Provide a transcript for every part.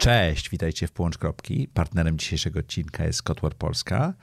Cześć, witajcie w Połącz Kropki. Partnerem dzisiejszego odcinka jest Kotwar Polska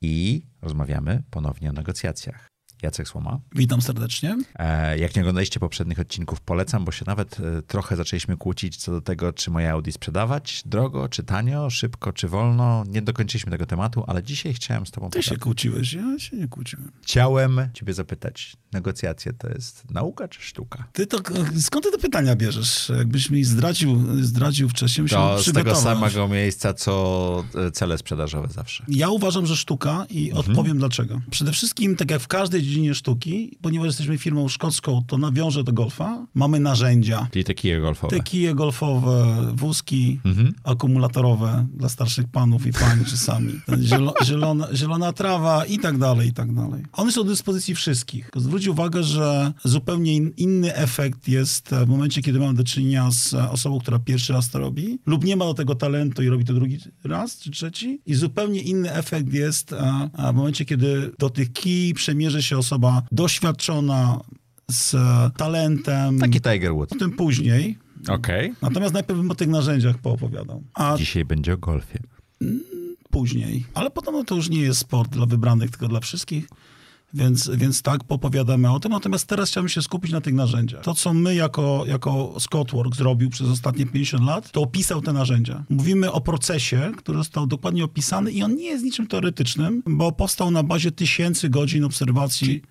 i rozmawiamy ponownie o negocjacjach. Jacek Słoma. Witam serdecznie. E, jak nie oglądaliście poprzednich odcinków, polecam, bo się nawet e, trochę zaczęliśmy kłócić co do tego, czy moje Audi sprzedawać drogo, czy tanio, szybko, czy wolno. Nie dokończyliśmy tego tematu, ale dzisiaj chciałem z tobą... Ty się kłóciłeś, ja się nie kłóciłem. Chciałem ciebie zapytać, negocjacje to jest nauka czy sztuka? Ty to, skąd ty te pytania bierzesz? Jakbyś mi zdradził, zdradził wcześniej, To z tego samego miejsca, co e, cele sprzedażowe zawsze. Ja uważam, że sztuka i mhm. odpowiem dlaczego. Przede wszystkim, tak jak w każdej dziedzinie sztuki, ponieważ jesteśmy firmą szkocką, to nawiążę do golfa. Mamy narzędzia. Czyli te kije golfowe. Te kije golfowe, wózki mhm. akumulatorowe dla starszych panów i pań czasami. Zielo, zielona, zielona trawa i tak dalej, i tak dalej. One są do dyspozycji wszystkich. Zwróć uwagę, że zupełnie inny efekt jest w momencie, kiedy mamy do czynienia z osobą, która pierwszy raz to robi, lub nie ma do tego talentu i robi to drugi raz czy trzeci. I zupełnie inny efekt jest w momencie, kiedy do tych kij przemierzy się osoba doświadczona, z talentem. Taki Tiger Woods. Tym później. Okej. Okay. Natomiast najpierw bym o tych narzędziach poopowiadał. A Dzisiaj będzie o golfie. Później. Ale potem no, to już nie jest sport dla wybranych, tylko dla wszystkich. Więc, więc tak, popowiadamy o tym. Natomiast teraz chciałbym się skupić na tych narzędziach. To, co my jako, jako Scottwork zrobił przez ostatnie 50 lat, to opisał te narzędzia. Mówimy o procesie, który został dokładnie opisany i on nie jest niczym teoretycznym, bo powstał na bazie tysięcy godzin obserwacji Czyli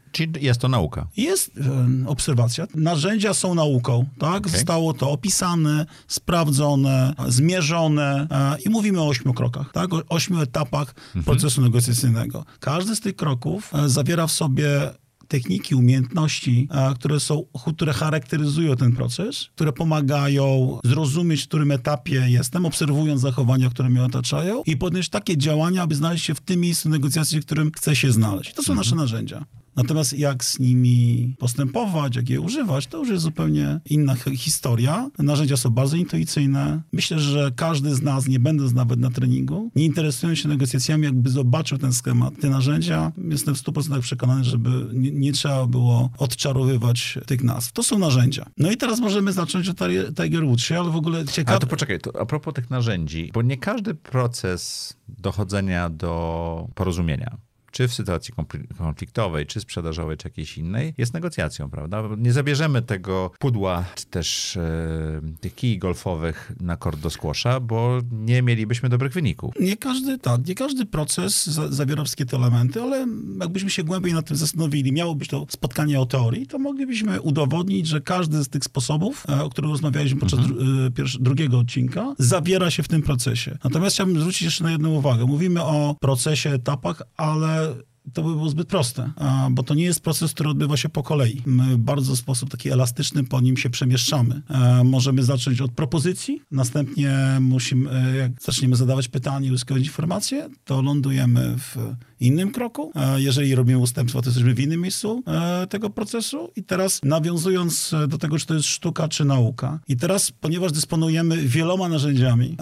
jest to nauka? Jest e, obserwacja. Narzędzia są nauką, tak? Okay. Zostało to opisane, sprawdzone, zmierzone e, i mówimy o ośmiu krokach, tak? O ośmiu etapach mhm. procesu negocjacyjnego. Każdy z tych kroków e, zawiera w sobie techniki, umiejętności, które są, które charakteryzują ten proces, które pomagają zrozumieć, w którym etapie jestem, obserwując zachowania, które mnie otaczają i podjąć takie działania, aby znaleźć się w tym miejscu negocjacji, w którym chcę się znaleźć. To są mhm. nasze narzędzia. Natomiast jak z nimi postępować, jak je używać, to już jest zupełnie inna historia. Narzędzia są bardzo intuicyjne. Myślę, że każdy z nas, nie będąc nawet na treningu, nie interesując się negocjacjami, jakby zobaczył ten schemat, te narzędzia, jestem w 100% przekonany, żeby nie, nie, trzeba było odczarowywać tych nazw. To są narzędzia. No i teraz możemy zacząć o Tiger Woodsie, ale w ogóle ciekawe... Ale to poczekaj, to a propos tych narzędzi, bo nie każdy proces dochodzenia do porozumienia czy w sytuacji konfliktowej, czy sprzedażowej, czy jakiejś innej, jest negocjacją, prawda? Nie zabierzemy tego pudła, czy też e, tych kij golfowych na kort do skłosza, bo nie mielibyśmy dobrych wyników. Nie każdy, tak, nie każdy proces za, zawiera wszystkie te elementy, ale jakbyśmy się głębiej nad tym zastanowili, miało być to spotkanie o teorii, to moglibyśmy udowodnić, że każdy z tych sposobów, e, o których rozmawialiśmy podczas mhm. dru, e, drugiego odcinka, zawiera się w tym procesie. Natomiast chciałbym zwrócić jeszcze na jedną uwagę. Mówimy o procesie, etapach, ale to by było zbyt proste, bo to nie jest proces, który odbywa się po kolei. My bardzo w sposób taki elastyczny po nim się przemieszczamy. Możemy zacząć od propozycji, następnie musimy, e, jak zaczniemy zadawać pytania i uzyskiwać informacje, to lądujemy w innym kroku. Jeżeli robimy ustępstwo, to jesteśmy w innym miejscu e, tego procesu. I teraz nawiązując do tego, czy to jest sztuka, czy nauka. I teraz, ponieważ dysponujemy wieloma narzędziami,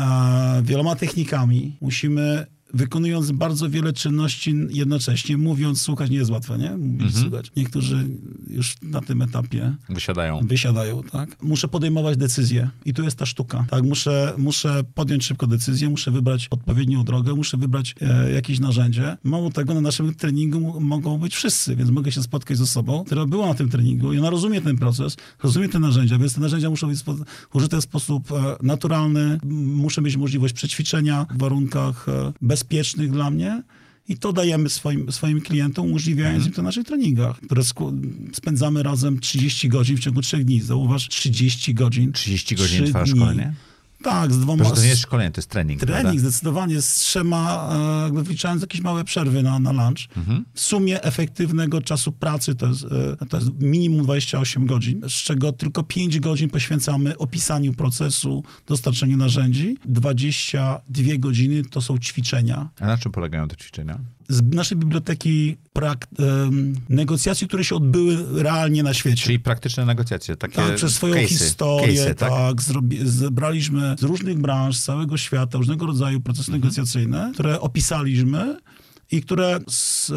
wieloma technikami, musimy wykonując bardzo wiele czynności jednocześnie, mówiąc, słuchać nie jest łatwe, nie? Mówić, mhm. słuchać. Niektórzy już na tym etapie wysiadają. Wysiadają, tak? Muszę podejmować decyzje i tu jest ta sztuka, tak? Muszę, muszę podjąć szybko decyzję, muszę wybrać odpowiednią drogę, muszę wybrać e, jakieś narzędzie. Mało tego, na naszym treningu mogą być wszyscy, więc mogę się spotkać z osobą, która była na tym treningu i ona rozumie ten proces, rozumie te narzędzia, więc te narzędzia muszą być użyte w sposób e, naturalny, muszę mieć możliwość przećwiczenia w warunkach e, bezpiecznych, dla mnie. I to dajemy swoim, swoim klientom, umożliwiając mhm. im to na naszych treningach, które spędzamy razem 30 godzin w ciągu 3 dni. Zauważ, 30 godzin. 30 godzin trwa szkolenie? Tak, z dwoma... to nie jest szkolenie, to jest trening, Trening, prawda? zdecydowanie, z trzema, e, jakby wliczając jakieś małe przerwy na, na lunch. Mhm. W sumie efektywnego czasu pracy to jest, e, to jest minimum 28 godzin, z czego tylko 5 godzin poświęcamy opisaniu procesu, dostarczeniu narzędzi. 22 godziny to są ćwiczenia. A na czym polegają te ćwiczenia? Z naszej biblioteki prak, um, negocjacji, które się odbyły realnie na świecie. Czyli praktyczne negocjacje, takie Tak, przez swoją case'y, historię, case'y, tak, tak zrobi, zebraliśmy z różnych branż, z całego świata, różnego rodzaju procesy mhm. negocjacyjne, które opisaliśmy i które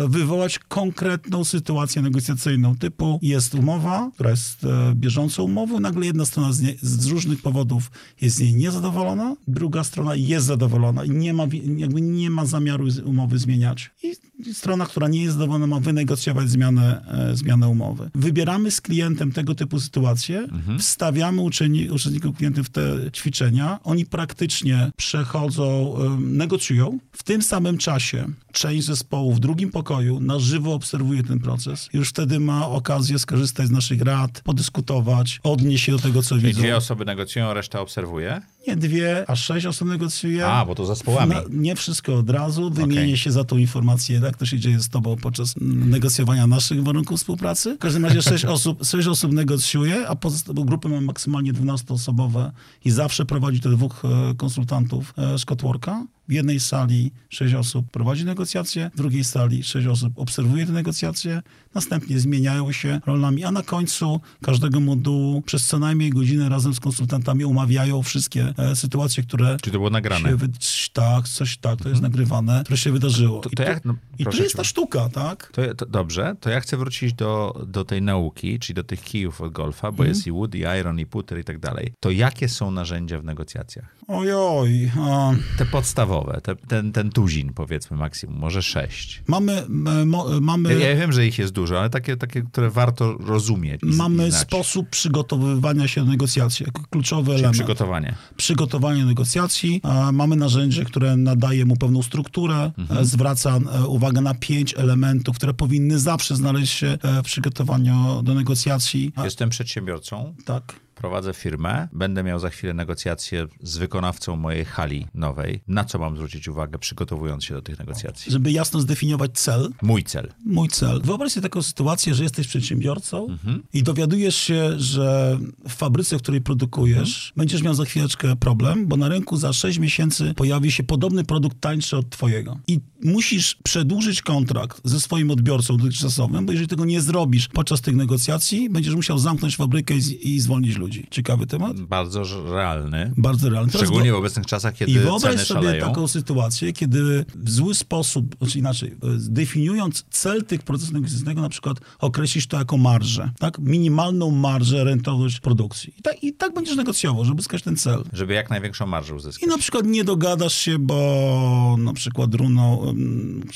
wywołać konkretną sytuację negocjacyjną typu jest umowa, która jest e, bieżącą umową, nagle jedna strona z, nie, z różnych powodów jest z niej niezadowolona, druga strona jest zadowolona i nie ma, jakby nie ma zamiaru umowy zmieniać. I strona, która nie jest zadowolona, ma wynegocjować zmianę, e, zmianę umowy. Wybieramy z klientem tego typu sytuacje, wstawiamy uczeni, uczestników klientów w te ćwiczenia, oni praktycznie przechodzą, e, negocjują. W tym samym czasie część zespołu w drugim pokoju na żywo obserwuje ten proces. Już wtedy ma okazję skorzystać z naszych rad, podyskutować, odnieść się do tego, co Czyli widzą. dwie osoby negocjują, reszta obserwuje? Nie dwie, a sześć osób negocjuje. A, bo to zespołami. Na, nie wszystko od razu. Wymienię Okej. się za tą informację, jak to się dzieje z tobą podczas negocjowania naszych warunków współpracy. W każdym razie sześć osób, sześć osób negocjuje, a pozostałe grupy mamy maksymalnie 12-osobowe i zawsze prowadzi te dwóch e, konsultantów e, Scottworka. W jednej sali sześć osób prowadzi negocjacje, w drugiej sali sześć osób obserwuje te negocjacje, następnie zmieniają się rolami, a na końcu każdego modułu przez co najmniej godzinę razem z konsultantami omawiają wszystkie sytuacje, które Czy to było nagrane? wy... Tak, coś tak, to jest nagrywane, które się wydarzyło. To- I to tu, jak- no, i tu jest ta sztuka, tak? To, to dobrze, to ja chcę wrócić do, do tej nauki, czyli do tych kijów od golfa, Mhm. bo jest i wood, i iron, i putter i tak dalej. To jakie są narzędzia w negocjacjach? Ojoj. A, Te podstawowe, te, ten, ten tuzin powiedzmy maksimum, może sześć. mamy, e, mo, Ja, mamy, ja wiem, że ich jest dużo, ale takie, takie które warto rozumieć i, mamy i sposób przygotowywania się do negocjacji kluczowy Czyli element. przygotowanie. Przygotowanie negocjacji. Mamy narzędzie, które nadaje mu pewną strukturę, Mhm. e, zwraca e, uwagę na pięć elementów, które powinny zawsze znaleźć się e, w przygotowaniu do negocjacji. Jestem przedsiębiorcą, tak. Prowadzę firmę, będę miał za chwilę negocjacje z wykonawcą mojej hali nowej. Na co mam zwrócić uwagę, przygotowując się do tych negocjacji? Żeby jasno zdefiniować cel, Mój cel. mój cel. Wyobraź sobie taką sytuację, że jesteś przedsiębiorcą i dowiadujesz się, że w fabryce, w której produkujesz, będziesz miał za chwileczkę problem, bo na rynku za 6 miesięcy pojawi się podobny produkt tańszy od twojego. I musisz przedłużyć kontrakt ze swoim odbiorcą dotychczasowym, bo jeżeli tego nie zrobisz podczas tych negocjacji, będziesz musiał zamknąć fabrykę i, i zwolnić ludzi. Ciekawy temat? Bardzo realny. Bardzo realny. Szczególnie w obecnych czasach, kiedy i wyobraź ceny sobie szaleją. taką sytuację, kiedy w zły sposób, znaczy inaczej, e, definiując cel tych procesów negocjacyjnego, na przykład określisz to jako marżę, tak? Minimalną marżę, rentowność produkcji. I tak, I tak będziesz negocjował, żeby uzyskać ten cel. Żeby jak największą marżę uzyskać. I na przykład nie dogadasz się, bo na przykład runo,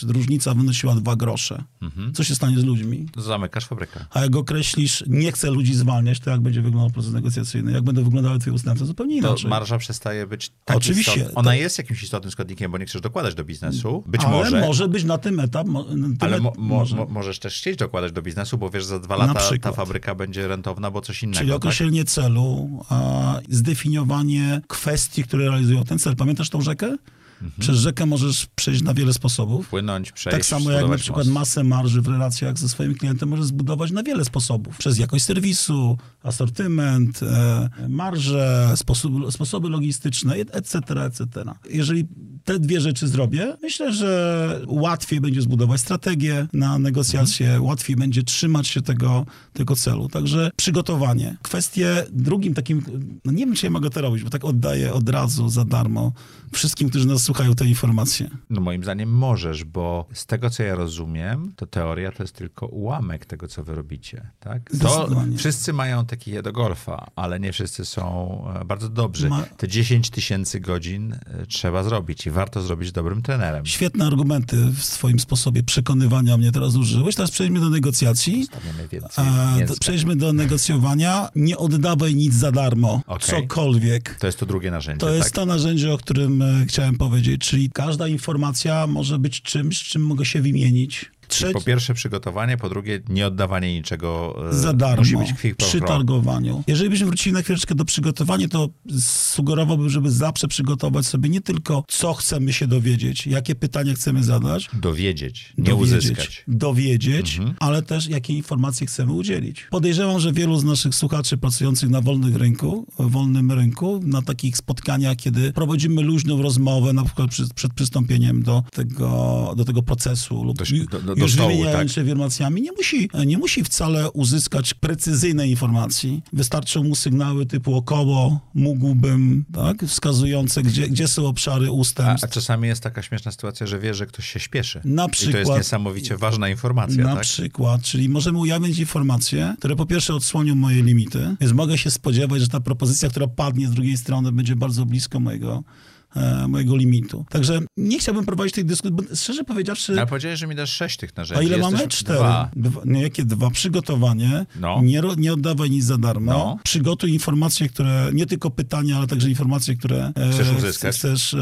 różnica wynosiła dwa grosze. Mhm. Co się stanie z ludźmi? Zamykasz fabrykę. A jak określisz, nie chcę ludzi zwalniać, to jak będzie wyglądał proces negocjacyjny? Jak będą wyglądały twoje ustępstwa? Zupełnie To inaczej. marża przestaje być tak Oczywiście. istotna. Ona jest jakimś istotnym składnikiem, bo nie chcesz dokładać do biznesu. Być Ale może. może być na tym etap. Mo, na tym Ale mo, mo, może. mo, możesz też chcieć dokładać do biznesu, bo wiesz, za dwa lata ta fabryka będzie rentowna, bo coś innego. Czyli tak? określenie celu, a zdefiniowanie kwestii, które realizują ten cel. Pamiętasz tą rzekę? Przez rzekę możesz przejść na wiele sposobów. Płynąć, przejść, Tak samo jak na przykład most. masę marży w relacjach ze swoim klientem możesz zbudować na wiele sposobów. Przez jakość serwisu, asortyment, e, marże, sposób, sposoby logistyczne, etc., etc. Jeżeli te dwie rzeczy zrobię, myślę, że łatwiej będzie zbudować strategię na negocjacje, łatwiej będzie trzymać się tego, tego celu. Także przygotowanie. Kwestie drugim takim, no nie wiem, czy ja mogę to robić, bo tak oddaję od razu za darmo wszystkim, którzy nas słuchają te informacje. No moim zdaniem możesz, bo z tego, co ja rozumiem, to teoria to jest tylko ułamek tego, co wy robicie, tak? To wszyscy mają te kije do golfa, ale nie wszyscy są e, bardzo dobrzy. Te 10 tysięcy godzin e, trzeba zrobić i warto zrobić dobrym trenerem. Świetne argumenty w swoim sposobie przekonywania mnie teraz użyłeś. Teraz przejdźmy do negocjacji. Więcej A, przejdźmy do negocjowania. Nie oddawaj nic za darmo. Okej. Cokolwiek. To jest to drugie narzędzie, To jest tak? to narzędzie, o którym e, chciałem powiedzieć, czyli każda informacja może być czymś, czym mogę się wymienić. Czyli Po pierwsze przygotowanie, po drugie nie oddawanie niczego e, za darmo Musi być przy targowaniu. Jeżeli byśmy wrócili na chwileczkę do przygotowania, to sugerowałbym, żeby zawsze przygotować sobie nie tylko co chcemy się dowiedzieć, jakie pytania chcemy zadać, Dowiedzieć, nie dowiedzieć, uzyskać. dowiedzieć Mhm. ale też jakie informacje chcemy udzielić. Podejrzewam, że wielu z naszych słuchaczy pracujących na wolnym rynku, wolnym rynku, na takich spotkaniach, kiedy prowadzimy luźną rozmowę, na przykład przed, przed przystąpieniem do tego, do tego procesu lub Do, do, do, do, już stołu, tak? wymieniając się informacjami, nie musi, nie musi wcale uzyskać precyzyjnej informacji. Wystarczą mu sygnały typu około, mógłbym, tak, wskazujące, gdzie, gdzie są obszary A, ustępstw. a czasami jest taka śmieszna sytuacja, że wie, że ktoś się śpieszy. Na I to jest przykład- niesamowicie ważna informacja, Na tak? przykład, czyli możemy ujawnić informacje, które po pierwsze odsłonią moje limity, więc mogę się spodziewać, że ta propozycja, która padnie z drugiej strony, będzie bardzo blisko mojego, mojego limitu. Także nie chciałbym prowadzić tej dyskusji, bo szczerze powiedziawszy, Ale powiedziałeś, że mi dasz sześć tych a narzędzi. ile mamy? Cztery. Dwa. Dwa. Nie, jakie dwa? Przygotowanie. No. Nie, nie oddawaj nic za darmo. No. Przygotuj informacje, które, nie tylko pytania, ale także informacje, które e, Chcesz uzyskać. Chcesz, e,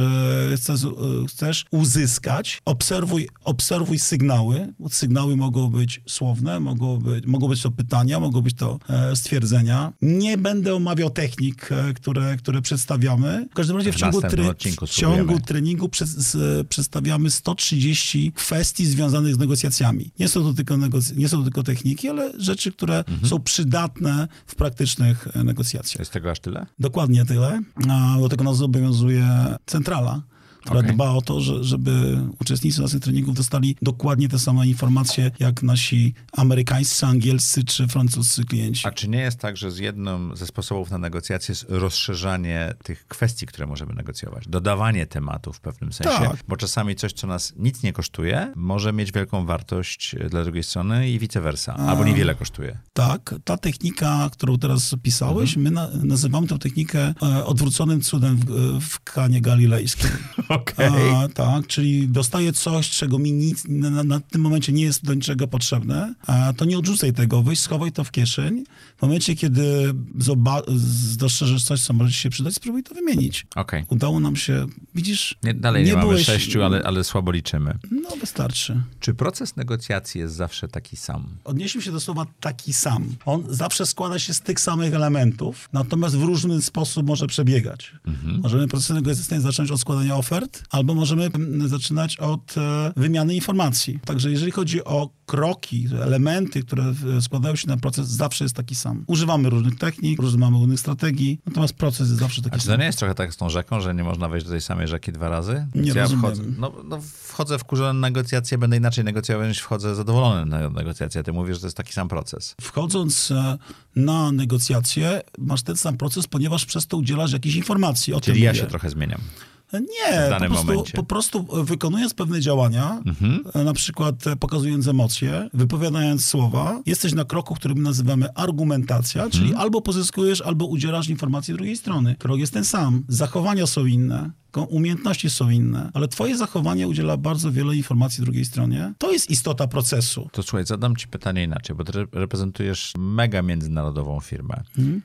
chcesz, e, chcesz uzyskać. Obserwuj, obserwuj sygnały. Sygnały mogą być słowne, mogą być, mogą być to pytania, mogą być to e, stwierdzenia. Nie będę omawiał technik, e, które, które przedstawiamy. W każdym razie w, W ciągu, tre- odcinku w ciągu treningu przez, przedstawiamy 130 kwestii związanych z negocjacjami. Nie są to tylko, negoc- nie są to tylko techniki, ale rzeczy, które Mhm. są przydatne w praktycznych e, negocjacjach. Jest tego aż tyle? Dokładnie tyle. Do tego nas zobowiązuje centrala, która Okej. dba o to, że, żeby uczestnicy naszych treningów dostali dokładnie te same informacje, jak nasi amerykańscy, angielscy czy francuscy klienci. A czy nie jest tak, że z jednym ze sposobów na negocjacje jest rozszerzanie tych kwestii, które możemy negocjować? Dodawanie tematu w pewnym sensie. Tak. Bo czasami coś, co nas nic nie kosztuje, może mieć wielką wartość e, dla drugiej strony i vice versa. Albo niewiele kosztuje. Tak, ta technika, którą teraz opisałeś, Mhm. my na, nazywamy tę technikę e, odwróconym cudem w, w kanie galilejskim. Okej. A, tak, czyli dostaję coś, czego mi nic na, na, tym momencie nie jest do niczego potrzebne, a to nie odrzucaj tego, weź, schowaj to w kieszeń. W momencie, kiedy zoba- dostrzeżesz coś, co może ci się przydać, spróbuj to wymienić. Okej. Udało nam się, widzisz? Nie, dalej nie, mamy byłeś- sześciu, ale, ale słabo liczymy. No, wystarczy. Czy proces negocjacji jest zawsze taki sam? Odnieśmy się do słowa taki sam. On zawsze składa się z tych samych elementów, natomiast w różny sposób może przebiegać. Możemy proces negocjacyjny zacząć od składania ofert, albo możemy mm, zaczynać od e, wymiany informacji. Także jeżeli chodzi o kroki, elementy, które składają się na proces, zawsze jest taki sam. Używamy różnych technik, używamy różnych strategii, natomiast proces jest zawsze taki A czy sam. to nie jest trochę tak z tą rzeką, że nie można wejść do tej samej rzeki dwa razy? Nie ja rozumiem. wchodzę, no, no, wchodzę wkurzony na negocjacje, będę inaczej negocjował niż wchodzę zadowolony na negocjacje. Ty mówisz, że to jest taki sam proces. Wchodząc e, na negocjacje, masz ten sam proces, ponieważ przez to udzielasz jakichś informacji. O Czyli tym ja mówię. się trochę zmieniam. Nie, w danym po, prostu, momencie. po prostu e, wykonując pewne działania, Mhm. e, na przykład e, pokazując emocje, wypowiadając słowa, jesteś na kroku, który my nazywamy argumentacja, Mhm. czyli albo pozyskujesz, albo udzielasz informacji drugiej strony. Krok jest ten sam. Zachowania są inne. Umiejętności są inne, ale twoje zachowanie udziela bardzo wiele informacji drugiej stronie. To jest istota procesu. To słuchaj, zadam ci pytanie inaczej, bo ty re- reprezentujesz mega międzynarodową firmę. Mhm.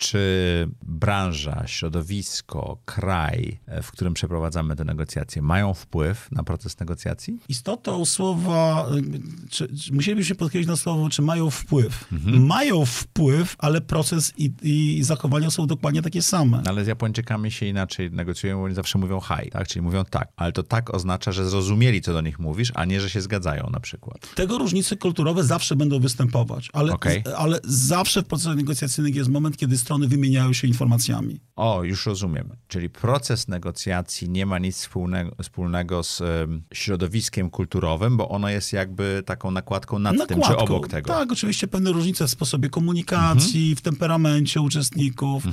Czy branża, środowisko, kraj, e, w którym przeprowadzamy te negocjacje, mają wpływ na proces negocjacji? Istotą słowa, y, czy, czy, musielibyśmy podkreślić na słowo, czy mają wpływ. Mhm. Mają wpływ, ale proces i, i zachowania są dokładnie takie same. Ale z Japończykami się inaczej negocjują, bo oni zawsze mówią hi, tak? Czyli mówią tak. Ale to tak oznacza, że zrozumieli, co do nich mówisz, a nie, że się zgadzają na przykład. Tego różnice kulturowe zawsze będą występować, ale, Okej. ale zawsze w procesach negocjacyjnych jest moment, kiedy strony wymieniają się informacjami. O, już rozumiem. Czyli proces negocjacji nie ma nic wspólnego, wspólnego z em, środowiskiem kulturowym, bo ono jest jakby taką nakładką nad tym, czy Nakładką. obok tego. Tak, oczywiście pewne różnice w sposobie komunikacji, w temperamencie uczestników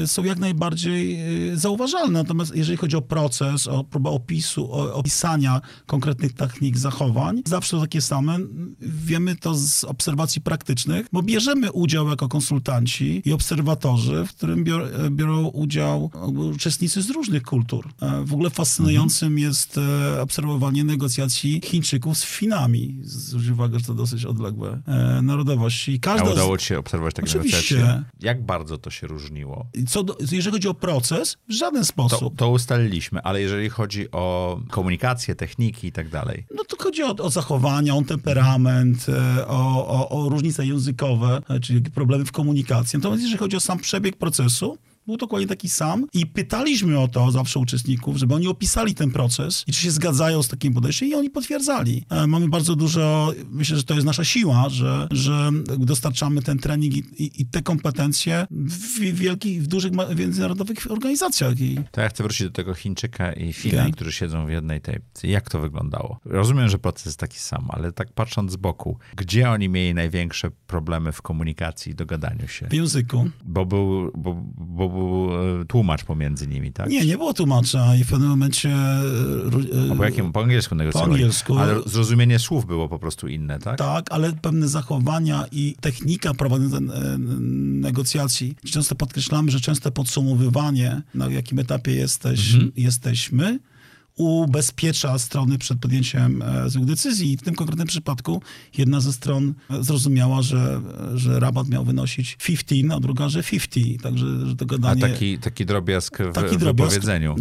e, są jak najbardziej e, zauważalne. Natomiast jeżeli chodzi o proces, o próbę opisu, o opisania konkretnych technik zachowań, zawsze takie same. Wiemy to z obserwacji praktycznych, bo bierzemy udział jako konsultanci i obserwatorzy, w którym bior, biorą udział uczestnicy z różnych kultur. E, W ogóle fascynującym jest e, obserwowanie negocjacji Chińczyków z Finami. Zwróć uwagę, że to dosyć odległe e, narodowości. I A każda z- udało ci się obserwować takie Oczywiście. negocjacje? Jak bardzo to się różniło? co do, jeżeli chodzi o proces, w żaden To, sposób. to ustaliliśmy, ale jeżeli chodzi o komunikację, techniki i tak dalej, No to chodzi o, o zachowania, o temperament, o, o, o różnice językowe, czyli problemy w komunikacji. Natomiast jeżeli chodzi o sam przebieg procesu, był dokładnie taki sam i pytaliśmy o to zawsze uczestników, żeby oni opisali ten proces i czy się zgadzają z takim podejściem i oni potwierdzali. E, mamy bardzo dużo, myślę, że to jest nasza siła, że, że dostarczamy ten trening i, i, i te kompetencje w wielkich, w dużych międzynarodowych organizacjach. I... To ja chcę wrócić do tego Chińczyka i Fina, okay. którzy siedzą w jednej tej. Jak to wyglądało? Rozumiem, że proces jest taki sam, ale tak patrząc z boku, gdzie oni mieli największe problemy w komunikacji i dogadaniu się? W języku. Bo był, bo, bo był e, tłumacz pomiędzy nimi, tak? Nie, nie było tłumacza i w pewnym momencie... A po jakim? Po angielsku negocjowali? Po angielsku. Ale zrozumienie słów było po prostu inne, tak? Tak, ale pewne zachowania i technika prowadzenia e, negocjacji. Często podkreślamy, że często podsumowywanie, na jakim etapie jesteś, mhm. jesteśmy, ubezpiecza strony przed podjęciem e, złych decyzji. I w tym konkretnym przypadku jedna ze stron zrozumiała, że, że rabat miał wynosić 15, a druga, że 50. Także że to gadanie... A taki, taki drobiazg w taki drobiazg wypowiedzeniu.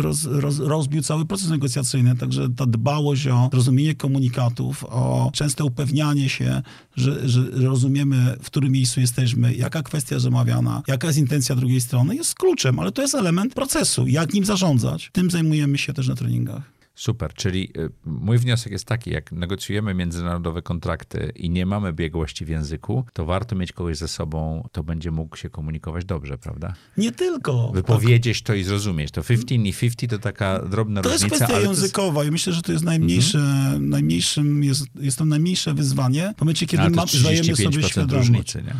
Roz, roz, rozbił cały proces negocjacyjny, także ta dbałość o zrozumienie komunikatów, o częste upewnianie się, że, że rozumiemy, w którym miejscu jesteśmy, jaka kwestia zamawiana, jaka jest intencja drugiej strony, jest kluczem, ale to jest element procesu. Jak nim zarządzać? Tym zajmujemy się też na treningach. Super, czyli y, mój wniosek jest taki, jak negocjujemy międzynarodowe kontrakty i nie mamy biegłości w języku, to warto mieć kogoś ze sobą, to będzie mógł się komunikować dobrze, prawda? Nie tylko. Wypowiedzieć tak. to i zrozumieć. To 15 i 50 to taka drobna to różnica. To jest kwestia językowa jest... i myślę, że to jest najmniejsze, mhm. najmniejszym, jest, jest to najmniejsze wyzwanie w momencie, kiedy ma, zdajemy sobie świadomość. Różnicy, nie?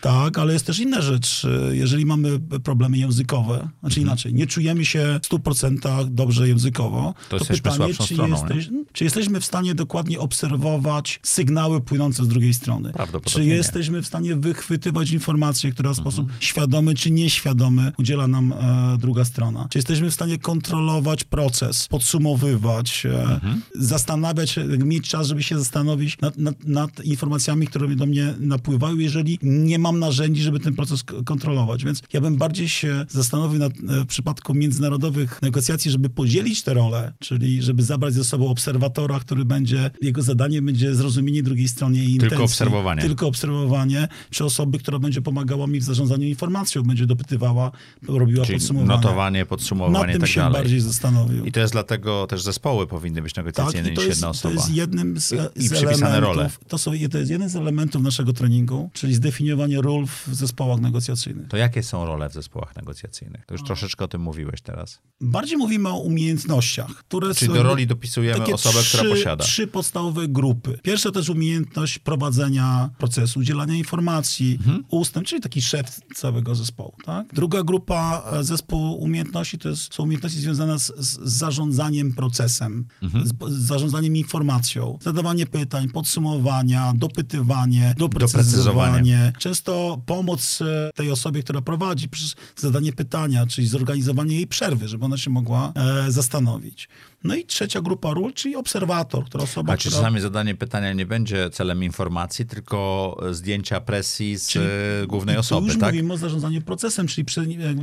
Tak, ale jest też inna rzecz. Jeżeli mamy problemy językowe, znaczy mhm. inaczej, nie czujemy się w 100% dobrze językowo, to, to pytanie, czy, stroną, jesteś, czy jesteśmy w stanie dokładnie obserwować sygnały płynące z drugiej strony? Czy jesteśmy nie. w stanie wychwytywać informacje, które w mhm. sposób świadomy czy nieświadomy udziela nam e, druga strona? Czy jesteśmy w stanie kontrolować proces, podsumowywać, e, mhm. zastanawiać mieć czas, żeby się zastanowić nad, nad, nad informacjami, które do mnie napływają, jeżeli nie mam narzędzi, żeby ten proces kontrolować. Więc ja bym bardziej się zastanowił nad, e, w przypadku międzynarodowych negocjacji, żeby podzielić te role, czyli żeby zabrać ze sobą obserwatora, który będzie, jego zadaniem będzie zrozumienie drugiej jej intencji. Tylko obserwowanie. Tylko obserwowanie, czy osoby, która będzie pomagała mi w zarządzaniu informacją, będzie dopytywała, robiła czyli podsumowanie. notowanie, podsumowanie Nad tym tak się dalej. bardziej zastanowił. I to jest dlatego też zespoły powinny być negocjacyjne tak, niż jedna osoba. to jest jednym z, I, z elementów. Role. To, są, to jest jeden z elementów naszego treningu, czyli zdefiniowanie ról w zespołach negocjacyjnych. To jakie są role w zespołach negocjacyjnych? To już troszeczkę o tym mówiłeś teraz. Bardziej mówimy o umiejętnościach, które Czyli są... do roli dopisujemy osobę, trzy, która posiada. Trzy podstawowe grupy. Pierwsza to jest umiejętność prowadzenia procesu, udzielania informacji, mhm. ustęp, czyli taki szef całego zespołu. Tak? Druga grupa e, zespołu umiejętności to jest, są umiejętności związane z, z zarządzaniem procesem, mhm. z, z, zarządzaniem informacją, zadawanie pytań, podsumowania, dopytywanie, doprecyzowanie. Często to pomoc e, tej osobie, która prowadzi, przez zadanie pytania, czyli zorganizowanie jej przerwy, żeby ona się mogła e, zastanowić. No i trzecia grupa ról, czyli obserwator, która osoba, A czy która... czasami zadanie pytania nie będzie celem informacji, tylko zdjęcia presji z czyli, e, głównej osoby, już tak? mówimy o zarządzaniu procesem, czyli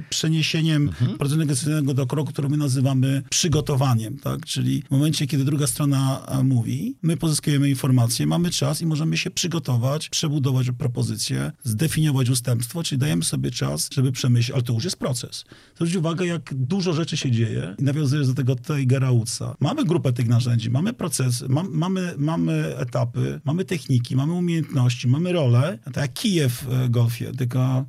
przeniesieniem mhm. procesu negocjacyjnego do kroku, który my nazywamy przygotowaniem, tak? Czyli w momencie, kiedy druga strona e, mówi, my pozyskujemy informacje, mamy czas i możemy się przygotować, przebudować propozycję, zdefiniować ustępstwo, czyli dajemy sobie czas, żeby przemyśleć, ale to już jest proces. Zwróć uwagę, jak dużo rzeczy się dzieje i nawiązujesz do tego Tigera Woodsa. Mamy grupę tych narzędzi, mamy procesy, mam, mamy, mamy etapy, mamy techniki, mamy umiejętności, mamy rolę, tak jak kije w e, golfie, tylko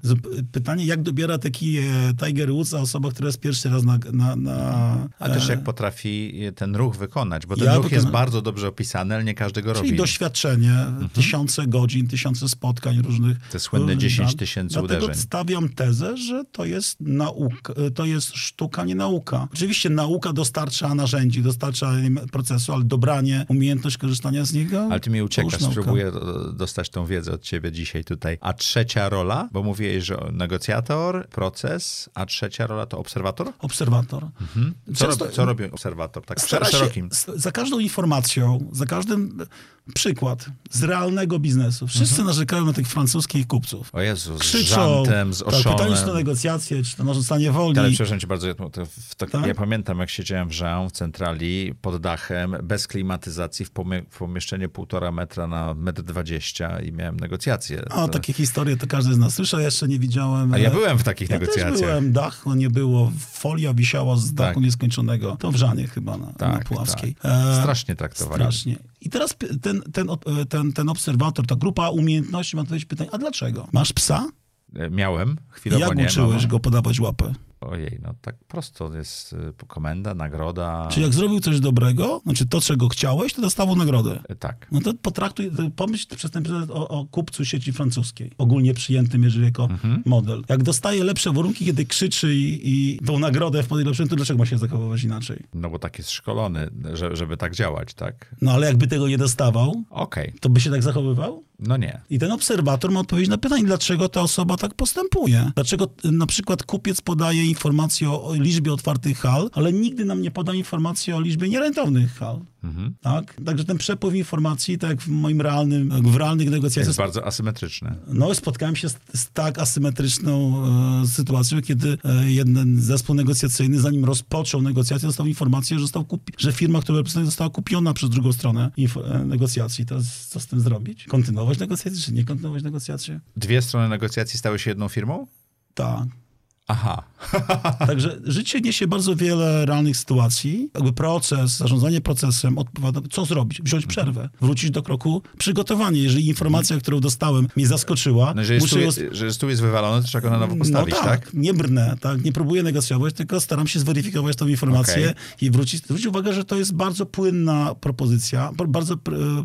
pytanie, jak dobiera te kije Tiger Woodsa osoba, która jest pierwszy raz na... na, na A też jak potrafi ten ruch wykonać, bo ten ja ruch jest bardzo dobrze opisany, ale nie każdy go Czyli robi. doświadczenie, mhm. tysiące godzin, tysiące spotkań różnych. Te słynne 10 tysięcy Dlatego uderzeń. stawiam tezę, że to jest nauka, to jest sztuka, nie nauka. Oczywiście nauka dostarcza narzędzi, dostarcza procesu, ale dobranie, umiejętność korzystania z niego. Ale ty mi uciekasz, spróbuję dostać tą wiedzę od ciebie dzisiaj tutaj. A trzecia rola, bo mówiłeś, że negocjator, proces, a trzecia rola to obserwator? Obserwator. Mhm. Co, Często, robi, co robi obserwator? Tak, szerokim. Się, za każdą informacją, za każdym Przykład z realnego biznesu. Wszyscy Mhm. narzekają na tych francuskich kupców. O Jezu, z Krzyczą, żantem, z tak, pytanie czy to oszonem. negocjacje, czy to narzucanie woli. Ale przepraszam cię bardzo, ja, to, w, tak, Tak? ja pamiętam jak siedziałem w Jean w centrali pod dachem, bez klimatyzacji, w, pomie- w pomieszczeniu półtora metra na metr dwadzieścia i miałem negocjacje. O, To- takie historie to każdy z nas słyszał, jeszcze nie widziałem. A ja byłem w takich Ja też negocjacjach. byłem, dachu nie było, folia wisiała z dachu Tak. nieskończonego. To w Żanie chyba na, na Tak, Puławskiej. tak. E, Strasznie traktowali. Strasznie. I teraz ten, ten, e, ten, ten obserwator, ta grupa umiejętności ma odpowiedzieć pytanie, a dlaczego? Masz psa? E, Miałem, chwilowo jak nie. uczyłeś mam. go podawać łapę? Ojej, no tak prosto jest y, komenda, nagroda. Czy jak zrobił coś dobrego, znaczy to, czego chciałeś, to dostawał nagrodę. E, Tak. No to potraktuj, pomyśl przez ten pryzmat o, o kupcu sieci francuskiej, ogólnie przyjętym, jeżeli jako Mhm. model. Jak dostaje lepsze warunki, kiedy krzyczy i, i tą nagrodę w lepszym, to dlaczego ma się zachowywać inaczej? No bo tak jest szkolony, że, żeby tak działać, tak? No ale jakby tego nie dostawał, Okej, to by się tak zachowywał? No nie. I ten obserwator ma odpowiedzieć na pytanie, dlaczego ta osoba tak postępuje. Dlaczego y, na przykład kupiec podaje informację o, o liczbie otwartych hal, ale nigdy nam nie poda informacji o liczbie nierentownych hal. Mhm. Tak? Także ten przepływ informacji, tak jak w moim realnym, w realnych negocjacjach, Jest bardzo asymetryczny. no, spotkałem się z, z tak asymetryczną e, sytuacją, kiedy e, jeden zespół negocjacyjny, zanim rozpoczął negocjacje, dostał informację, że, został kupi- że firma, która reprezentuje, została kupiona przez drugą stronę info- e, negocjacji. Teraz co z tym zrobić? Kontynuować negocjacje, czy nie kontynuować negocjacje? Dwie strony negocjacji stały się jedną firmą? Tak. Aha. Także życie niesie bardzo wiele realnych sytuacji. Jakby proces, zarządzanie procesem odpowiada, co zrobić? Wziąć przerwę, wrócić do kroku przygotowanie. Jeżeli informacja, którą dostałem, mnie zaskoczyła, No, że, jest muszę tu, ją że stół jest wywalony, to trzeba go na nowo postawić, no tak? tak, nie brnę, tak, nie próbuję negocjować, tylko staram się zweryfikować tą informację Okej. i wrócić. Zwróć uwagę, że to jest bardzo płynna propozycja, bardzo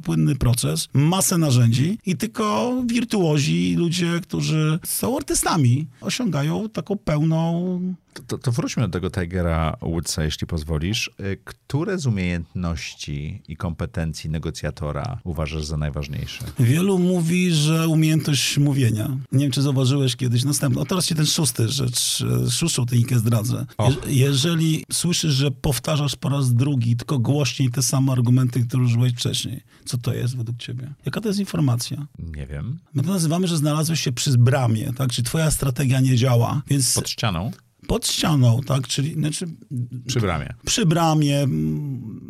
płynny proces, masę narzędzi i tylko wirtuozi, ludzie, którzy są artystami, osiągają taką pełną... To, to, to wróćmy do tego Tigera Woodsa, jeśli pozwolisz. Y, Które z umiejętności i kompetencji negocjatora uważasz za najważniejsze? Wielu mówi, że umiejętność mówienia. Nie wiem, czy zauważyłeś kiedyś następną. O, teraz ci ten szósty rzecz, e, szóstą technikę zdradzę. Je, jeżeli słyszysz, że powtarzasz po raz drugi, tylko głośniej te same argumenty, które użyłeś wcześniej, co to jest według ciebie? Jaka to jest informacja? Nie wiem. My to nazywamy, że znalazłeś się przy bramie, tak? Czy twoja strategia nie działa, więc Pod ścianą? Pod ścianą, tak? Czyli znaczy, Przy bramie. przy bramie,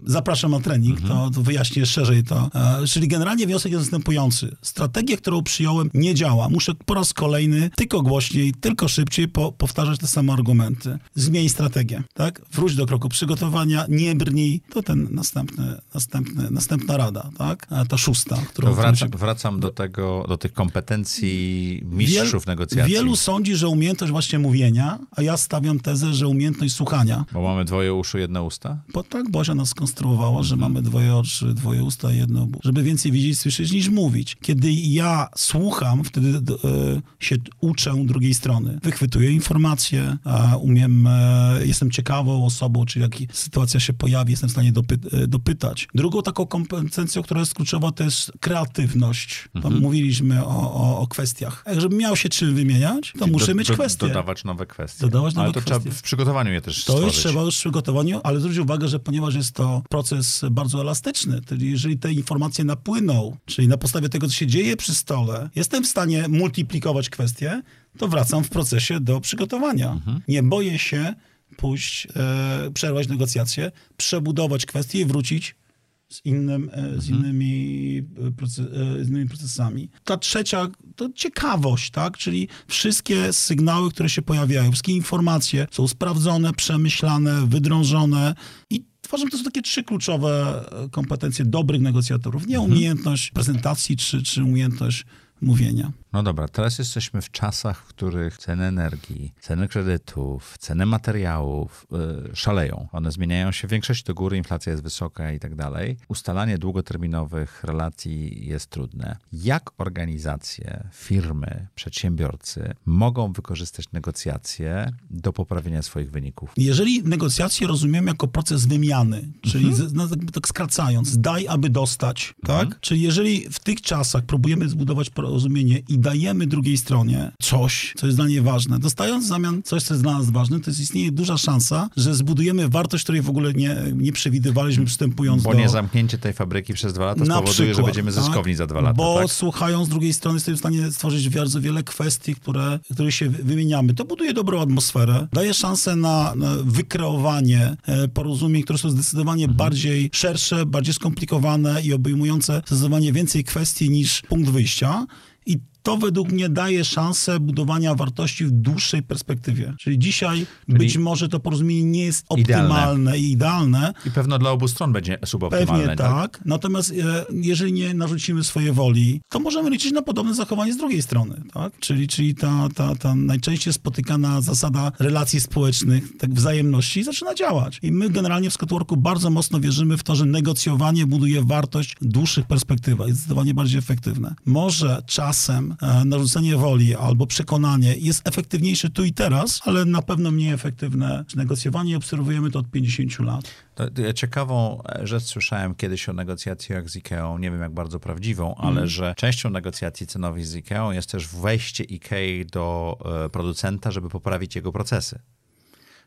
zapraszam na trening, to, to wyjaśnię szerzej to. E, czyli generalnie wniosek jest następujący. Strategia, którą przyjąłem, nie działa. Muszę po raz kolejny, tylko głośniej, tylko szybciej po, powtarzać te same argumenty. Zmień strategię, tak? Wróć do kroku przygotowania, nie brnij. To ten następny, następny, następna rada, tak? A ta szósta, którą... To wracam do tego, do tych kompetencji mistrzów Wiel- negocjacji. Wielu sądzi, że umiejętność właśnie mówienia, a ja stawiam tezę, że umiejętność słuchania. Bo mamy dwoje uszu, jedne usta? Bo tak Bozia nas skonstruowała, że mamy dwoje oczy, dwoje usta, jedno, żeby więcej widzieć, słyszeć niż mówić. Kiedy ja słucham, wtedy e, się uczę drugiej strony. Wychwytuję informacje, a umiem, e, jestem ciekawą osobą, czy jak sytuacja się pojawi, jestem w stanie dopy- e, dopytać. Drugą taką kompetencją, która jest kluczowa, to jest kreatywność. Mhm. mówiliśmy o, o, o kwestiach. Jak żebym miał się czym wymieniać, to muszę Do- mieć do- kwestie. Dodawać nowe kwestie. Dodawać nowe Ale to kwestie. trzeba w przygotowaniu je też To stworzyć. już trzeba już w przygotowaniu, ale zwróć uwagę, że ponieważ jest to proces bardzo elastyczny, czyli jeżeli te informacje napłyną, czyli na podstawie tego, co się dzieje przy stole, jestem w stanie multiplikować kwestie, to wracam w procesie do przygotowania. Nie boję się pójść, e, przerwać negocjacje, przebudować kwestie i wrócić z, innym, e, z, innymi, e, proce- e, z innymi procesami. Ta trzecia to ciekawość, tak? Czyli wszystkie sygnały, które się pojawiają, wszystkie informacje są sprawdzone, przemyślane, wydrążone i uważam, to są takie trzy kluczowe kompetencje dobrych negocjatorów. Nie umiejętność prezentacji czy, czy umiejętność mówienia. No dobra, teraz jesteśmy w czasach, w których ceny energii, ceny kredytów, ceny materiałów y, szaleją. One zmieniają się w większości do góry, inflacja jest wysoka i tak dalej. Ustalanie długoterminowych relacji jest trudne. Jak organizacje, firmy, przedsiębiorcy mogą wykorzystać negocjacje do poprawienia swoich wyników? Jeżeli negocjacje rozumiem jako proces wymiany, czyli z, no, tak skracając, daj, aby dostać, tak? Czyli jeżeli w tych czasach próbujemy zbudować porozumienie i dajemy drugiej stronie coś, co jest dla niej ważne, dostając w zamian coś, co jest dla nas ważne, to jest istnieje duża szansa, że zbudujemy wartość, której w ogóle nie, nie przewidywaliśmy przystępując Bo do... nie zamknięcie tej fabryki przez dwa lata Na spowoduje, że przykład, będziemy tak? zyskowni za dwa lata, Bo tak? słuchając drugiej strony jesteśmy w stanie stworzyć bardzo wiele kwestii, które, które się wymieniamy. To buduje dobrą atmosferę, daje szansę na, na wykreowanie e, porozumień, które są zdecydowanie Mhm. bardziej szersze, bardziej skomplikowane i obejmujące zdecydowanie więcej kwestii niż punkt wyjścia. To według mnie daje szansę budowania wartości w dłuższej perspektywie. Czyli dzisiaj być może to porozumienie nie jest Idealne. optymalne i idealne, I pewno dla obu stron będzie suboptymalne, Pewnie tak. Natomiast e, jeżeli nie narzucimy swojej woli, to możemy liczyć na podobne zachowanie z drugiej strony. Tak? Czyli, czyli ta, ta, ta najczęściej spotykana zasada relacji społecznych, tak wzajemności zaczyna działać. I my generalnie w Scotworku bardzo mocno wierzymy w to, że negocjowanie buduje wartość w dłuższych perspektywach. Jest zdecydowanie bardziej efektywne. Może czasem e, narzucenie woli albo przekonanie jest efektywniejsze tu i teraz, ale na pewno mniej efektywne negocjowanie. Obserwujemy to od 50 lat. Ciekawą e, rzecz słyszałem kiedyś o negocjacjach z IKEA, nie wiem jak bardzo prawdziwą, ale Mhm. że częścią negocjacji cenowych z IKEA jest też wejście IKEA do e, producenta, żeby poprawić jego procesy.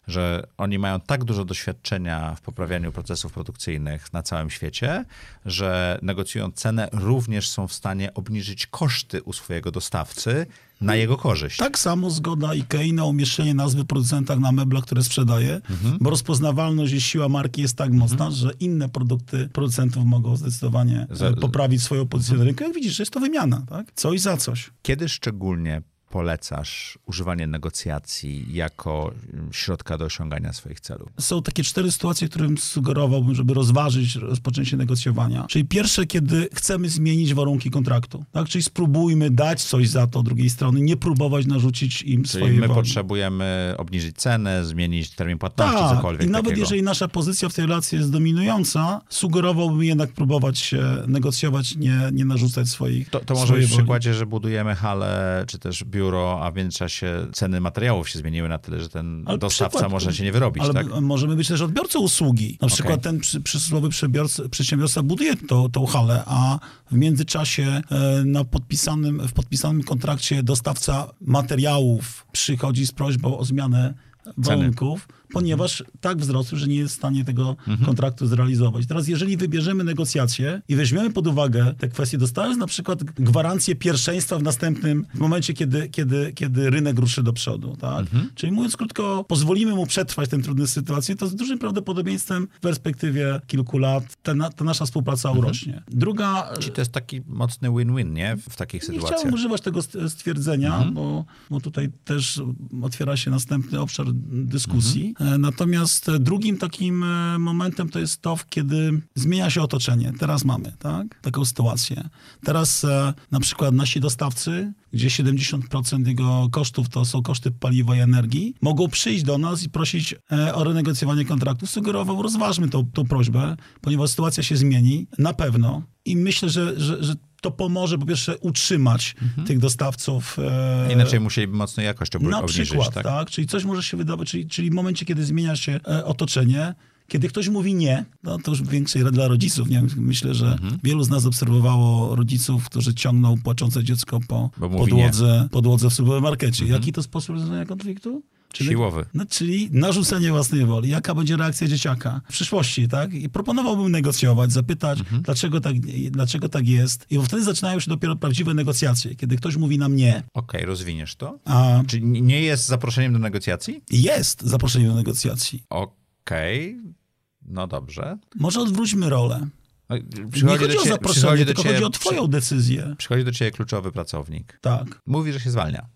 Że oni mają tak dużo doświadczenia w poprawianiu procesów produkcyjnych na całym świecie, że negocjując cenę również są w stanie obniżyć koszty u swojego dostawcy na jego korzyść. Tak samo zgoda IKEA na umieszczenie nazwy producenta na meblach, które sprzedaje, Mhm. bo rozpoznawalność i siła marki jest tak mocna, że inne produkty producentów mogą zdecydowanie Za- e, poprawić swoją pozycję na rynku. Jak widzisz, jest to wymiana, tak? Coś za coś. Kiedy szczególnie polecasz używanie negocjacji jako mm, środka do osiągania swoich celów? Są takie cztery sytuacje, którym sugerowałbym, żeby rozważyć rozpoczęcie negocjowania. Czyli pierwsze, kiedy chcemy zmienić warunki kontraktu, tak? Czyli spróbujmy dać coś za to drugiej strony, nie próbować narzucić im Czyli swojej my woli. potrzebujemy obniżyć cenę, zmienić termin płatności, Tak, cokolwiek i nawet takiego. jeżeli nasza pozycja w tej relacji jest dominująca, sugerowałbym jednak próbować się negocjować, nie, nie narzucać swoich To, to może w przykładzie, że budujemy halę, czy też biuro, a w międzyczasie ceny materiałów się zmieniły na tyle, że ten Ale dostawca przykład- może się nie wyrobić, Ale tak? możemy być też odbiorcą usługi. Na przykład ten przy, przysłowiowy przebiorca- przedsiębiorca buduje to, tą halę, a w międzyczasie e, na podpisanym, w podpisanym kontrakcie dostawca materiałów przychodzi z prośbą o zmianę warunków, ponieważ tak wzrosły, że nie jest w stanie tego kontraktu zrealizować. Teraz, jeżeli wybierzemy negocjacje i weźmiemy pod uwagę te kwestie, dostając na przykład gwarancję pierwszeństwa w następnym, w momencie, kiedy, kiedy, kiedy rynek ruszy do przodu, tak? Czyli mówiąc krótko, pozwolimy mu przetrwać tę trudną sytuację, to z dużym prawdopodobieństwem w perspektywie kilku lat ta, na, ta nasza współpraca urośnie. Druga Czyli to jest taki mocny win-win, nie? W takich nie sytuacjach. chciałem używać tego st- stwierdzenia, Mhm. bo, bo tutaj też otwiera się następny obszar dyskusji. E, Natomiast e, drugim takim e, momentem to jest to, kiedy zmienia się otoczenie. Teraz mamy tak? taką sytuację. Teraz na przykład nasi dostawcy, gdzie 70% jego kosztów to są koszty paliwa i energii, mogą przyjść do nas i prosić o renegocjowanie kontraktu. Sugerował, rozważmy tą, tą prośbę, ponieważ sytuacja się zmieni na pewno. I myślę, że, że, że to pomoże po pierwsze utrzymać tych dostawców. e, Inaczej musieliby mocno jakość ob- na obniżyć, przykład, tak? tak? Czyli coś może się wydawać, czyli, czyli w momencie, kiedy zmienia się e, otoczenie, kiedy ktoś mówi nie, no to już większej dla rodziców. Nie? Myślę, że Mhm. wielu z nas obserwowało rodziców, którzy ciągną płaczące dziecko po podłodze, podłodze w supermarkecie. Jaki to sposób rozwiązania konfliktu? Czyli, Siłowy. no, czyli narzucenie własnej woli. Jaka będzie reakcja dzieciaka w przyszłości, tak? I proponowałbym negocjować, zapytać, dlaczego, tak, dlaczego tak jest. I wtedy zaczynają się dopiero prawdziwe negocjacje, kiedy ktoś mówi nam nie, Okej, rozwiniesz to? a Czy nie jest zaproszeniem do negocjacji? jest zaproszenie do negocjacji. Okej, no dobrze. Może odwróćmy rolę. No, nie Przychodzi chodzi do o zaproszenie, tylko ciebie- chodzi o twoją decyzję. Przychodzi do ciebie kluczowy pracownik. Tak. Mówi, że się zwalnia.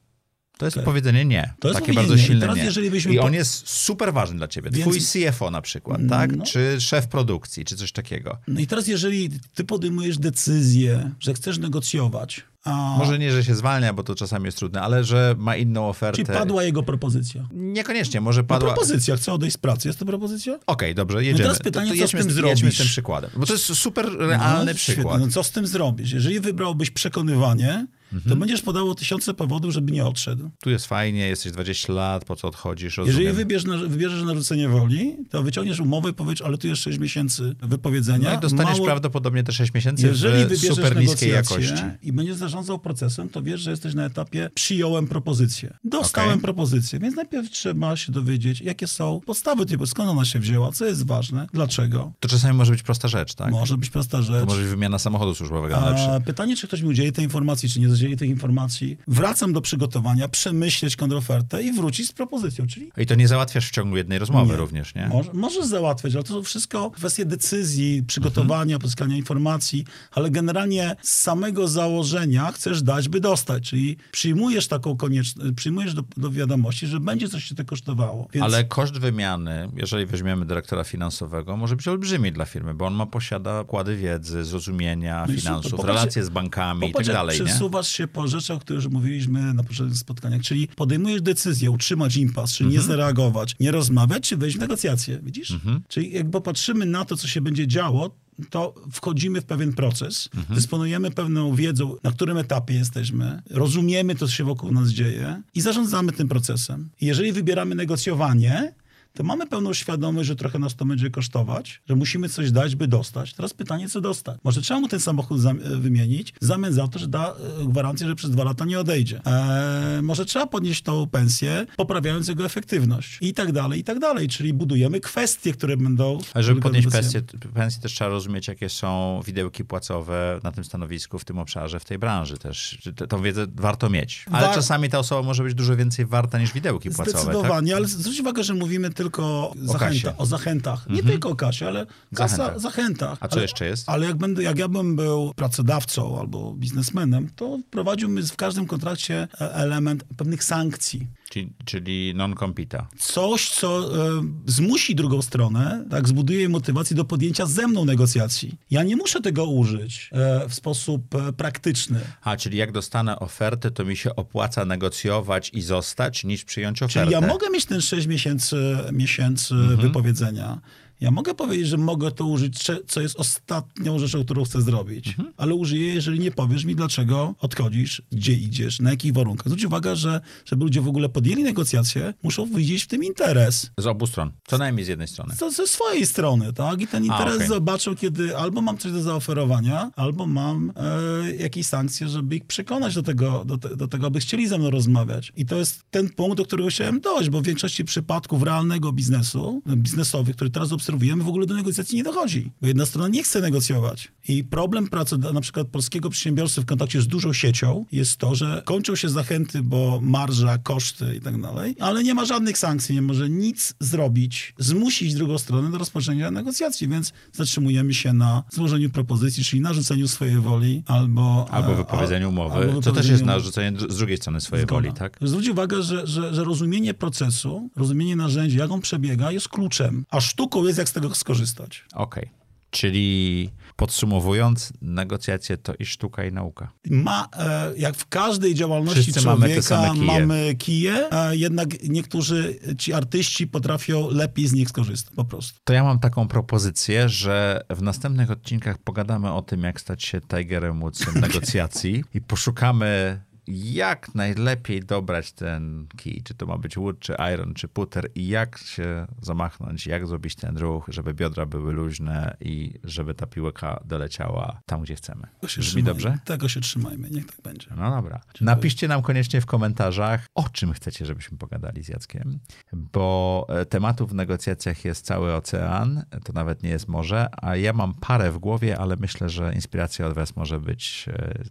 To jest Okej. powiedzenie nie. To jest Takie bardzo nie. I silne teraz nie. jeżeli byśmy I on jest super ważny dla ciebie. Więc- Twój CFO na przykład, tak? No. Czy szef produkcji, czy coś takiego. No i teraz jeżeli ty podejmujesz decyzję, że chcesz negocjować, a Może nie, że się zwalnia, bo to czasami jest trudne, ale że ma inną ofertę. czyli padła jego propozycja. Niekoniecznie, może No padła... propozycja, chce odejść z pracy. Jest to propozycja? Okej, dobrze, jedziemy. teraz pytanie, to, to co z tym jedźmy z zrobisz? tym przykładem. Bo to jest super realny no, świetnie. przykład. No co z tym zrobisz? Jeżeli wybrałbyś przekonywanie, to będziesz podało tysiące powodów, żeby nie odszedł. Tu jest fajnie, jesteś 20 lat, po co odchodzisz, Jeżeli rozumiem. wybierz, na- wybierzesz narzucenie woli, to wyciągniesz umowę i powiesz, ale tu jest 6 miesięcy wypowiedzenia. No i dostaniesz Mało- prawdopodobnie te 6 miesięcy Jeżeli w super niskiej jakości. i będziesz zarządzał procesem, to wiesz, że jesteś na etapie przyjąłem propozycję. Dostałem Okej. propozycję, więc najpierw trzeba się dowiedzieć, jakie są podstawy typu, skąd ona się wzięła, co jest ważne, dlaczego. To czasami może być prosta rzecz, tak? Może być prosta rzecz. To może być wymiana samochodu służbowego na. A pytanie, czy ktoś mi udzieli tej informacji, czy nie udzieli tej informacji. Wracam do przygotowania, przemyśleć kontrofertę i wrócić z propozycją, czyli I to nie załatwiasz w ciągu jednej rozmowy Nie. również, nie? Może, możesz załatwiać, ale to są wszystko kwestie decyzji, przygotowania, pozyskania informacji, ale generalnie z samego założenia chcesz dać, by dostać, czyli przyjmujesz taką konieczność, przyjmujesz do, do wiadomości, że będzie coś się to kosztowało. Więc Ale koszt wymiany, jeżeli weźmiemy dyrektora finansowego, może być olbrzymi dla firmy, bo on ma posiada kłady wiedzy, zrozumienia No finansów, super. Relacje z bankami i tak dalej, przesuwasz się po rzeczach, o których już mówiliśmy na poprzednich spotkaniach, czyli podejmujesz decyzję, utrzymać impas, czyli Mhm. nie zareagować, nie rozmawiać, czy wejść w negocjacje, widzisz? Mhm. Czyli jak popatrzymy na to, co się będzie działo, to wchodzimy w pewien proces, Mhm. dysponujemy pewną wiedzą, na którym etapie jesteśmy, rozumiemy to, co się wokół nas dzieje i zarządzamy tym procesem. Jeżeli wybieramy negocjowanie, to mamy pełną świadomość, że trochę nas to będzie kosztować, że musimy coś dać, by dostać. Teraz pytanie, co dostać? Może trzeba mu ten samochód e, wymienić w zamian za to, że da e, gwarancję, że przez dwa lata nie odejdzie. Eee, może trzeba podnieść tą pensję, poprawiając jego efektywność i tak dalej, i tak dalej. Czyli budujemy kwestie, które będą... Ale żeby podnieść pensję, pensję, też trzeba rozumieć, jakie są widełki płacowe na tym stanowisku, w tym obszarze, w tej branży też. Tą wiedzę warto mieć. Ale War- czasami ta osoba może być dużo więcej warta niż widełki płacowe. Tak? Zdecydowanie, ale zwróć uwagę, że mówimy tylko o, zachęta, kasie. o zachętach. Nie tylko o kasie, ale kasa, Zachętach. zachętach. A co ale, jeszcze jest? Ale jak, będę, jak ja bym był pracodawcą albo biznesmenem, to wprowadziłbym w każdym kontrakcie e, element pewnych sankcji. Czyli, czyli non-compita. Coś, co e, zmusi drugą stronę, tak, zbuduje jej motywację do podjęcia ze mną negocjacji. Ja nie muszę tego użyć e, w sposób e, praktyczny. A, czyli jak dostanę ofertę, to mi się opłaca negocjować i zostać, niż przyjąć ofertę. Czyli ja mogę mieć ten 6 miesięcy, miesięcy wypowiedzenia. Ja mogę powiedzieć, że mogę to użyć, co jest ostatnią rzeczą, którą chcę zrobić, ale użyję, jeżeli nie powiesz mi, dlaczego odchodzisz, gdzie idziesz, na jakich warunkach. Zwróć uwagę, że żeby ludzie w ogóle podjęli negocjacje, muszą widzieć w tym interes. Z obu stron. Co najmniej z jednej strony. To ze swojej strony, tak? I ten interes okej. zobaczą, kiedy albo mam coś do zaoferowania, albo mam e, jakieś sankcje, żeby ich przekonać do tego, do, te, do tego, aby chcieli ze mną rozmawiać. I to jest ten punkt, do którego chciałem dojść, bo w większości przypadków realnego biznesu, biznesowych, który teraz obserwujemy, w ogóle do negocjacji nie dochodzi. Bo jedna strona nie chce negocjować. I problem pracy na przykład polskiego przedsiębiorcy w kontakcie z dużą siecią jest to, że kończą się zachęty, bo marża, koszty i tak dalej, ale nie ma żadnych sankcji, nie może nic zrobić, zmusić drugą stronę do rozpoczęcia negocjacji, więc zatrzymujemy się na złożeniu propozycji, czyli narzuceniu swojej woli albo... Albo e, wypowiedzeniu al- umowy. albo to też wypowiedzeniu jest narzucenie z drugiej strony swojej Zgoda. woli, tak? Zwróć uwagę, że, że, że rozumienie procesu, rozumienie narzędzi, jak on przebiega, jest kluczem, a sztuką jest, jak z tego skorzystać. Okej. Czyli podsumowując, negocjacje to i sztuka, i nauka. Ma, e, jak w każdej działalności Wszyscy człowieka, kije. mamy kije, a jednak niektórzy, ci artyści potrafią lepiej z nich skorzystać, po prostu. To ja mam taką propozycję, że w następnych odcinkach pogadamy o tym, jak stać się Tigerem Woodsem negocjacji i poszukamy jak najlepiej dobrać ten kij, czy to ma być wood, czy iron, czy putter i jak się zamachnąć, jak zrobić ten ruch, żeby biodra były luźne i żeby ta piłka doleciała tam, gdzie chcemy. Tego się Brzmi dobrze? Tego się trzymajmy, niech tak będzie. No dobra. Napiszcie nam koniecznie w komentarzach, o czym chcecie, żebyśmy pogadali z Jackiem, bo e, tematów w negocjacjach jest cały ocean, to nawet nie jest morze, a ja mam parę w głowie, ale myślę, że inspiracja od was może być e,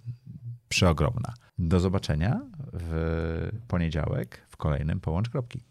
przeogromna. Do zobaczenia w poniedziałek w kolejnym Połącz Kropki.